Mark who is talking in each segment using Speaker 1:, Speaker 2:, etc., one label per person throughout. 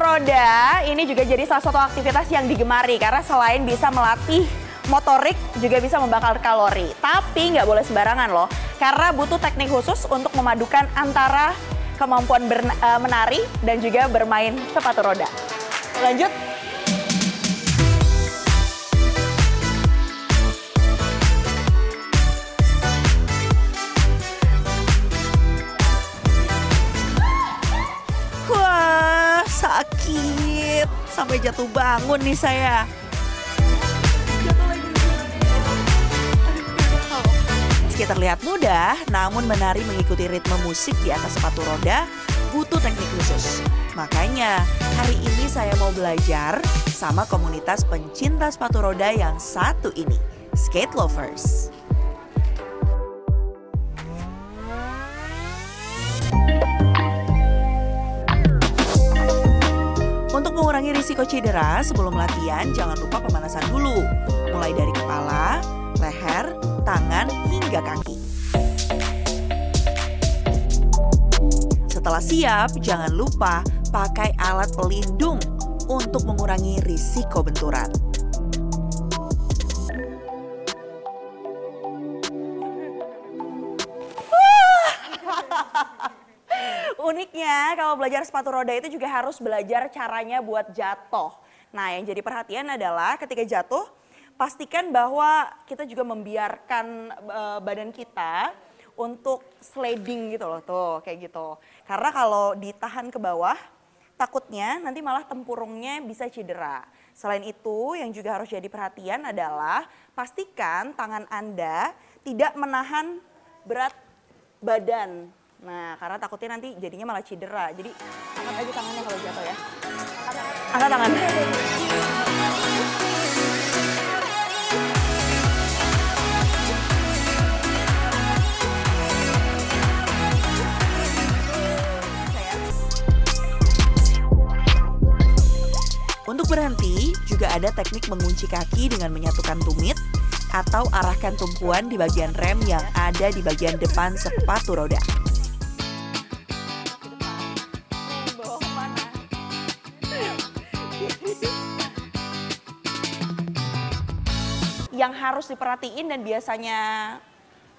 Speaker 1: roda ini juga jadi salah satu aktivitas yang digemari karena selain bisa melatih motorik juga bisa membakar kalori. Tapi nggak boleh sembarangan loh, karena butuh teknik khusus untuk memadukan antara kemampuan eh, menari dan juga bermain sepatu roda. Lanjut. Sakit. Sampai jatuh bangun nih saya. Meski terlihat mudah, namun menari mengikuti ritme musik di atas sepatu roda butuh teknik khusus. Makanya, hari ini saya mau belajar sama komunitas pencinta sepatu roda yang satu ini, Skate Lovers. Risiko cedera sebelum latihan, jangan lupa pemanasan dulu. Mulai dari kepala, leher, tangan, hingga kaki. Setelah siap, jangan lupa pakai alat pelindung untuk mengurangi risiko benturan. Uniknya kalau belajar sepatu roda itu juga harus belajar caranya buat jatuh. Nah yang jadi perhatian adalah ketika jatuh pastikan bahwa kita juga membiarkan uh, badan kita untuk sliding gitu loh tuh kayak gitu. Karena kalau ditahan ke bawah takutnya nanti malah tempurungnya bisa cedera. Selain itu yang juga harus jadi perhatian adalah pastikan tangan Anda tidak menahan berat badan Nah, karena takutnya nanti jadinya malah cedera. Jadi angkat aja tangannya kalau jatuh ya. Angkat tangan. Untuk berhenti, juga ada teknik mengunci kaki dengan menyatukan tumit atau arahkan tumpuan di bagian rem yang ada di bagian depan sepatu roda. Yang harus diperhatiin dan biasanya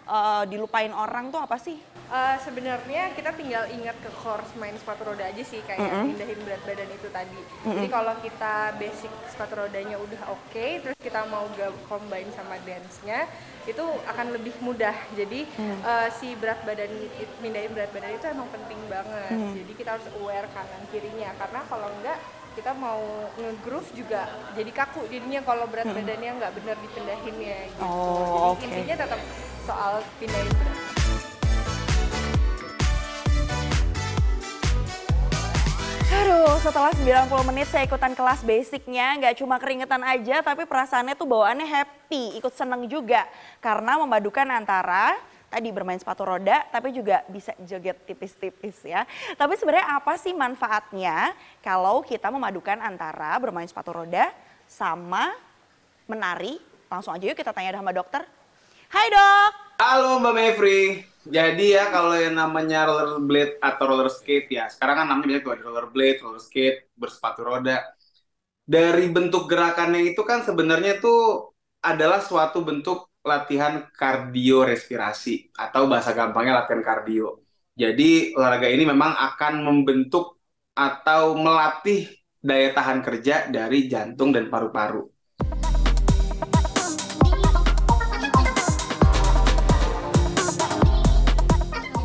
Speaker 1: uh, dilupain orang tuh apa sih?
Speaker 2: Uh, Sebenarnya kita tinggal ingat ke course main sepatu roda aja sih kayak mm -hmm. pindahin berat badan itu tadi. Mm -hmm. Jadi kalau kita basic sepatu rodanya udah oke, okay, terus kita mau combine sama dance-nya, itu akan lebih mudah. Jadi mm. uh, si berat badan pindahin berat badan itu emang penting banget. Mm. Jadi kita harus aware kanan kirinya karena kalau enggak kita mau nge-groove juga jadi kaku jadinya kalau berat hmm. badannya nggak benar dipindahinnya gitu. Oh, jadi okay. intinya tetap soal pindahin berat.
Speaker 1: Aduh, setelah 90 menit saya ikutan kelas basicnya, nggak cuma keringetan aja, tapi perasaannya tuh bawaannya happy, ikut seneng juga. Karena memadukan antara tadi bermain sepatu roda tapi juga bisa joget tipis-tipis ya. Tapi sebenarnya apa sih manfaatnya kalau kita memadukan antara bermain sepatu roda sama menari? Langsung aja yuk kita tanya sama dokter. Hai dok.
Speaker 3: Halo Mbak Mevri. Jadi ya kalau yang namanya rollerblade atau roller skate ya, sekarang kan namanya biasanya ada rollerblade, roller skate, bersepatu roda. Dari bentuk gerakannya itu kan sebenarnya itu adalah suatu bentuk latihan kardio respirasi atau bahasa gampangnya latihan kardio. Jadi olahraga ini memang akan membentuk atau melatih daya tahan kerja dari jantung dan paru-paru.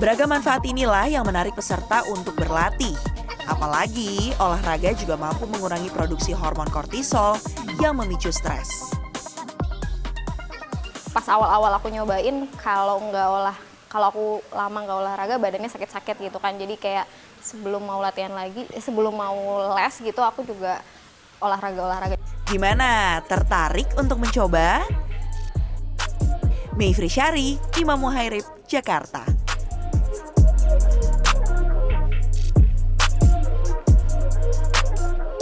Speaker 1: Beragam manfaat inilah yang menarik peserta untuk berlatih. Apalagi olahraga juga mampu mengurangi produksi hormon kortisol yang memicu stres
Speaker 4: pas awal-awal aku nyobain kalau nggak olah kalau aku lama nggak olahraga badannya sakit-sakit gitu kan. Jadi kayak sebelum mau latihan lagi eh, sebelum mau les gitu aku juga olahraga-olahraga.
Speaker 1: Gimana? Tertarik untuk mencoba? Mayfri Syari, Imam Muhairib, Jakarta.